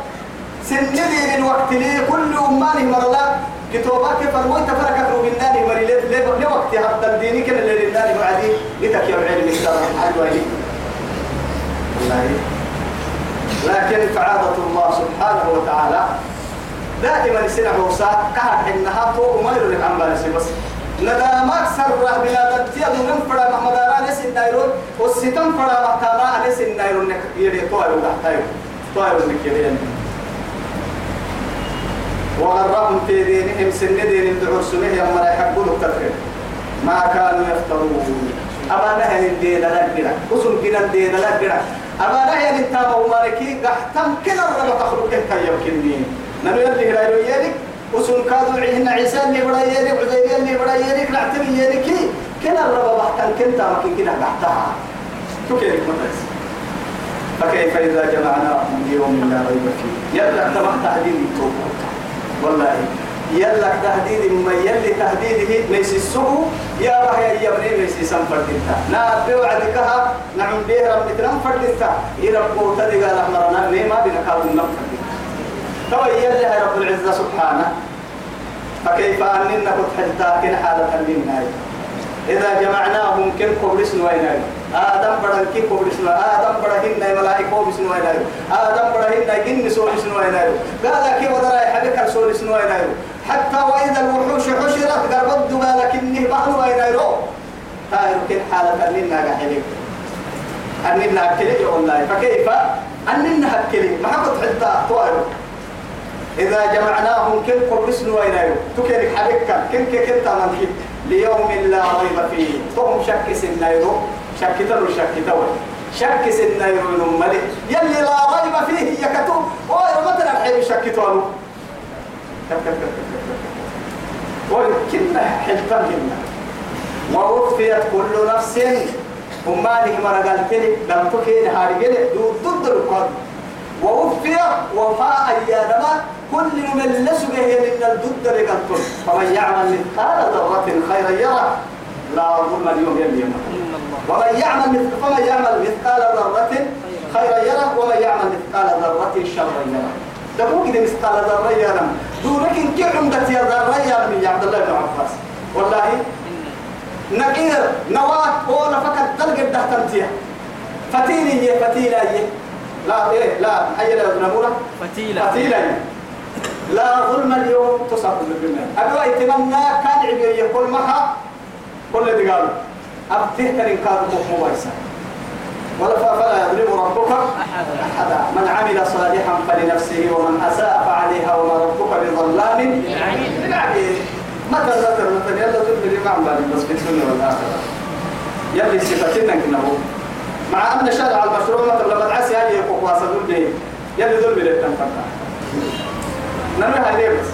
سن دين الوقت لي كل أمانه مرلا. كتوبا كيف الموت فرقت بالنار مري. لوقت هذا الدين كان اللي لله معدي لتك يا علم كتاب حد والله. لكن فعادة الله سبحانه وتعالى. دائما يصير موسى كهر إنها تو عن بالسي بس. ندامك سر بلا تيا من فرا محمد على ناس الدايرون والسن ستم فلا محتاما أنس الناير النك يدي طائر وقحتايو طائر وغرهم في دينهم سن دين الدعور سنه يما لا يحبون التفريق ما كانوا يفترون. أما نهي الدين لا جرا وسن كنا الدين لا جرا أما نهي الانتام وماركي قحتم كنا الرب تخلق كي يمكنني ننو يلي لا يلي وسن كادوا عهن عيسى اللي بدا يلي عزير اللي بدا يلي نعتبر يلي كي كنا الرب بحتم كنتا مكي كنا قحتها كيف مدرس فكيف إذا جمعناهم ليوم لا ريب فيه؟ يلا تبع تهديد التوبة. والله. يلا تهديد ما يلي تهديده ليس السوء يا راه يا ابني ليس سنفر دلتا نا بوعدكها نعم به رب تنفر دلتا يربو تدقى رحمرنا ليه ما بنا كابو نفر دلتا تو يلي هاي رب العزة سبحانه. فكيف أننا كنت حتى كن حالة لنا إذا جمعناهم كن كبرس ويناي آدم بدن كي كبرس آدم بدهن ملائكة كبرس ويناي آدم بدهن جن سولس ويناي قال كي ودرا حبك سولس ويناي حتى وإذا الوحوش حشرت قال كنه بحر ويناي رو تاير كن حالة لنا قحيلك أننا أكلي والله. فكيف؟ أننا أكلي ما حكت حتى طائر. إذا جمعناهم كن كبرس ويناي تكلك حبك كن كن كن تمنكي ليوم لا ريب فيه. تهم شك سنيرو شك تلو شك تول شك سنيرو نملي يلي لا ريب فيه يكتو وير مثلا الحين شك تولو وكنا حلفا منا. ووفيت كل نفس وما لك مرقال تلي لم تكين هارجل ضد القرن ووفي وفاء أيادما كل من لسبه من الضد لقلتل فمن يعمل مثقال ذرة خيرا يرى. لا ظلم اليوم يلي ومن يعمل فمن يعمل مثقال ذرة خيرا يرى. ومن يعمل مثقال ذرة شرا يرى. دقوق إذا مثقال ذرة يرى. دونك إن كي عمدت يا يرى من عبد الله بن عباس. والله نقير نواة ولا فقط تلقى الدهتمتيا فتيلي هي فتيلة هي لا إيه لا حي لا نمورة؟ فتيلة فتيلة. لا ظلم اليوم تصاب بالجنة أبوا يتمنى كان عبي يقول معها كل دقال أبته كان كاد مو ويسا ولا فلا يظلم ربك أحدا. من عمل صالحا فلنفسه ومن أساء فعليها وما ربك بظلام. للعبيد متى ذكر مثلا يلا ظلم الإمام بالي بس في السنة والآخرة. يلي صفتنا كنه مع أن شرع المشروع مثلا لما تعسي هذه يقوى واسدون به يلي ظلم للتنفرة نروح عليه بس.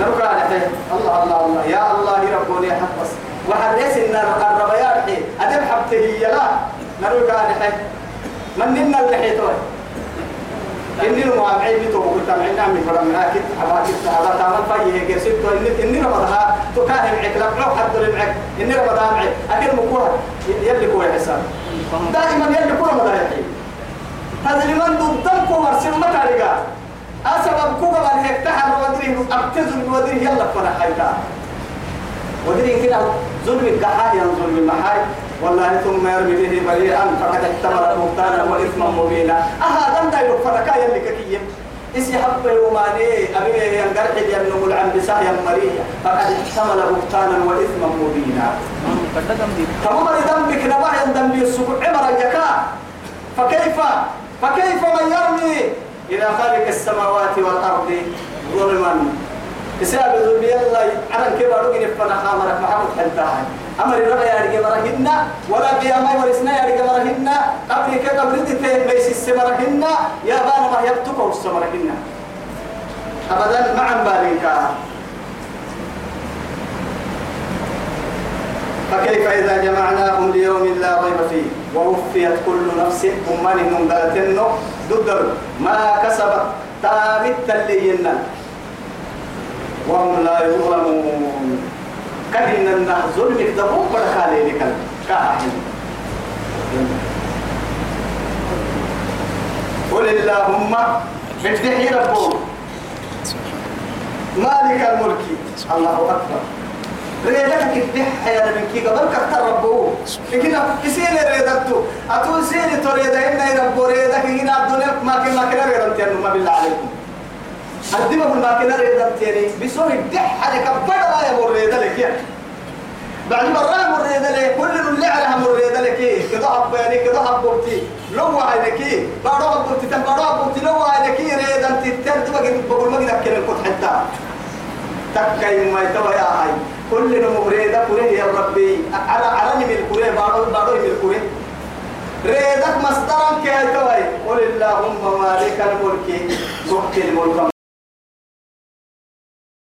نروح على حين الله الله الله. يا الله ربنا يحفظ وحريس النار الربيات حين أدب حبته يلا نروح على حين من ننا اللي حيتوه إني المعامعين بتوه قلت معنا عمي فرم معاك حباك حبا تعمل فيه هيك سبتو إني إني رمضها تكاهم معك لقعو حد معك إني رمضها معك أكل مكوها يلي كوي حساب دائما يلي كوي رمضها يحيي هذا لمن ضدن كو مرسل ما تاريقا أسبب كوكا من هيك تحر ودريه أبتزل ودريه يلا فنا حيتا ودريه كده ظلم القحايا ظلم المحاي والله ثم يرمي به بريئا فقد احتمل بهتانا واثما مبينا. أها دم دايلو فركا يلي ككيه إسي حبه وماني ابي ينقرح ينمو العن بسايا مريا فقد احتمل بهتانا واثما مبينا. تمام ذنبك يندم بي السبع عمر يكا فكيف؟ فكيف من يرمي؟ إلى خالق السماوات والأرض ظلما. بسبب ظلم يلا عرن كبا رجل خامرك محمد حلتاها أمر ربا يا رجل مرهن ولا قيامة ورسنا يا رجل مرهن قبل كده قبل دي ليس السمرهن يا بانا ما يبتكوا السمرهن أبدا مع بالك. فكيف إذا جمعناهم ليوم لا ريب فيه؟ ووفيت كل نفس أمان منقلتن ددر ما كسبت؟ تابت اللي وهم لا يظلمون. كهن النه ظلمك دبو برخالي لك كاهن قل اللهم افتحي ربك مالك الملك. الله أكبر. ريدك كدح يا كي قبل كتر ربه. لكن كسيني ريدتو. أتو سيني تريد إن ربو ريدك. هنا الدنيا ما كنا كنا ريدت يعني ما بالله عليكم. الدماء ما كنا ريدت يعني بسوي دح عليك بدر يا مريد لك يعني بعد مرة مريد لك كل اللي عليها مريد لك كده كده حب يعني كده حب بوتي لو عينكي بارو حب بوتي تم بارو حب بوتي لو عينكي ريد أنت تتر تبغى بقول ما قدر كلام كنت حتى. تكاي ما يتوه يا هاي. كل نموريدا كره يا ربي. على على من الكره بارو بارو من الكره ريدك مصدرا كي يتوه قل اللهم مالك الملك تؤتي الملك.